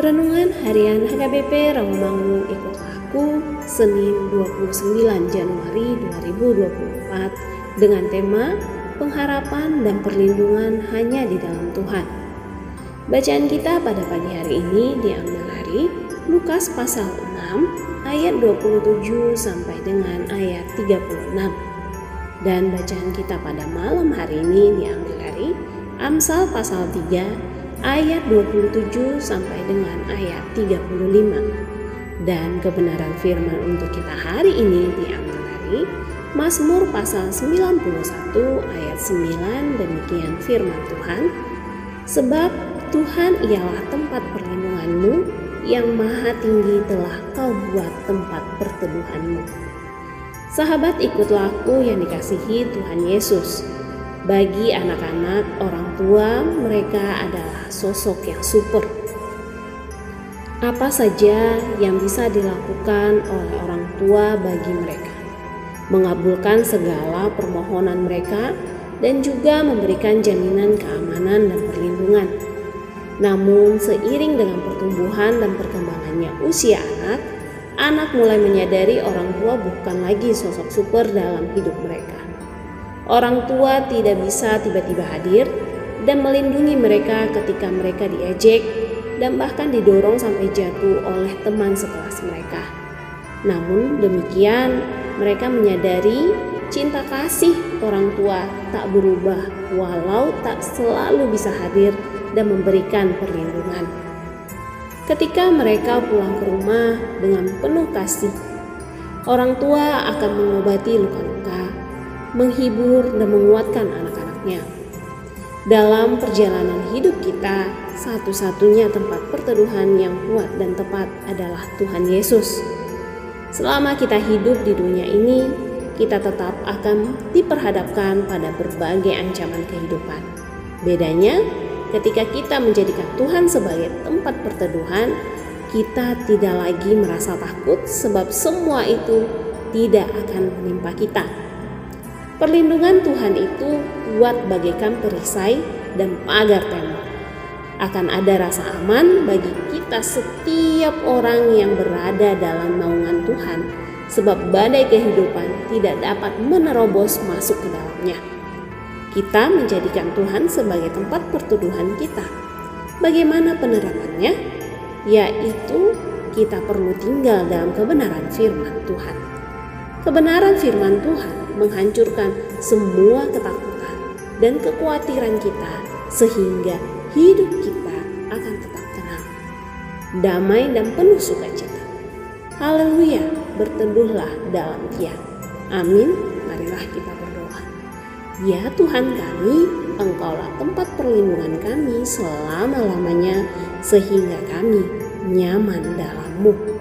Renungan Harian HKBP Rawamangun ikut aku Senin 29 Januari 2024 dengan tema Pengharapan dan Perlindungan hanya di dalam Tuhan. Bacaan kita pada pagi hari ini diambil dari Lukas pasal 6 ayat 27 sampai dengan ayat 36. Dan bacaan kita pada malam hari ini diambil dari Amsal pasal 3 ayat 27 sampai dengan ayat 35. Dan kebenaran firman untuk kita hari ini diambil dari Mazmur pasal 91 ayat 9 demikian firman Tuhan. Sebab Tuhan ialah tempat perlindunganmu yang maha tinggi telah kau buat tempat perteduhanmu. Sahabat ikutlah aku yang dikasihi Tuhan Yesus bagi anak-anak orang tua, mereka adalah sosok yang super. Apa saja yang bisa dilakukan oleh orang tua bagi mereka? Mengabulkan segala permohonan mereka dan juga memberikan jaminan keamanan dan perlindungan. Namun, seiring dengan pertumbuhan dan perkembangannya usia anak, anak mulai menyadari orang tua bukan lagi sosok super dalam hidup mereka Orang tua tidak bisa tiba-tiba hadir dan melindungi mereka ketika mereka diejek dan bahkan didorong sampai jatuh oleh teman sekelas mereka. Namun demikian, mereka menyadari cinta kasih orang tua tak berubah walau tak selalu bisa hadir dan memberikan perlindungan. Ketika mereka pulang ke rumah dengan penuh kasih, orang tua akan mengobati luka-luka menghibur dan menguatkan anak-anaknya. Dalam perjalanan hidup kita, satu-satunya tempat perteduhan yang kuat dan tepat adalah Tuhan Yesus. Selama kita hidup di dunia ini, kita tetap akan diperhadapkan pada berbagai ancaman kehidupan. Bedanya, ketika kita menjadikan Tuhan sebagai tempat perteduhan, kita tidak lagi merasa takut sebab semua itu tidak akan menimpa kita. Perlindungan Tuhan itu kuat bagaikan perisai dan pagar tembok. Akan ada rasa aman bagi kita setiap orang yang berada dalam naungan Tuhan, sebab badai kehidupan tidak dapat menerobos masuk ke dalamnya. Kita menjadikan Tuhan sebagai tempat pertuduhan kita. Bagaimana penerapannya? Yaitu kita perlu tinggal dalam kebenaran firman Tuhan. Kebenaran firman Tuhan menghancurkan semua ketakutan dan kekhawatiran kita sehingga hidup kita akan tetap tenang, damai dan penuh sukacita. Haleluya, berteduhlah dalam Dia. Amin. Marilah kita berdoa. Ya Tuhan kami, Engkaulah tempat perlindungan kami selama-lamanya sehingga kami nyaman dalammu.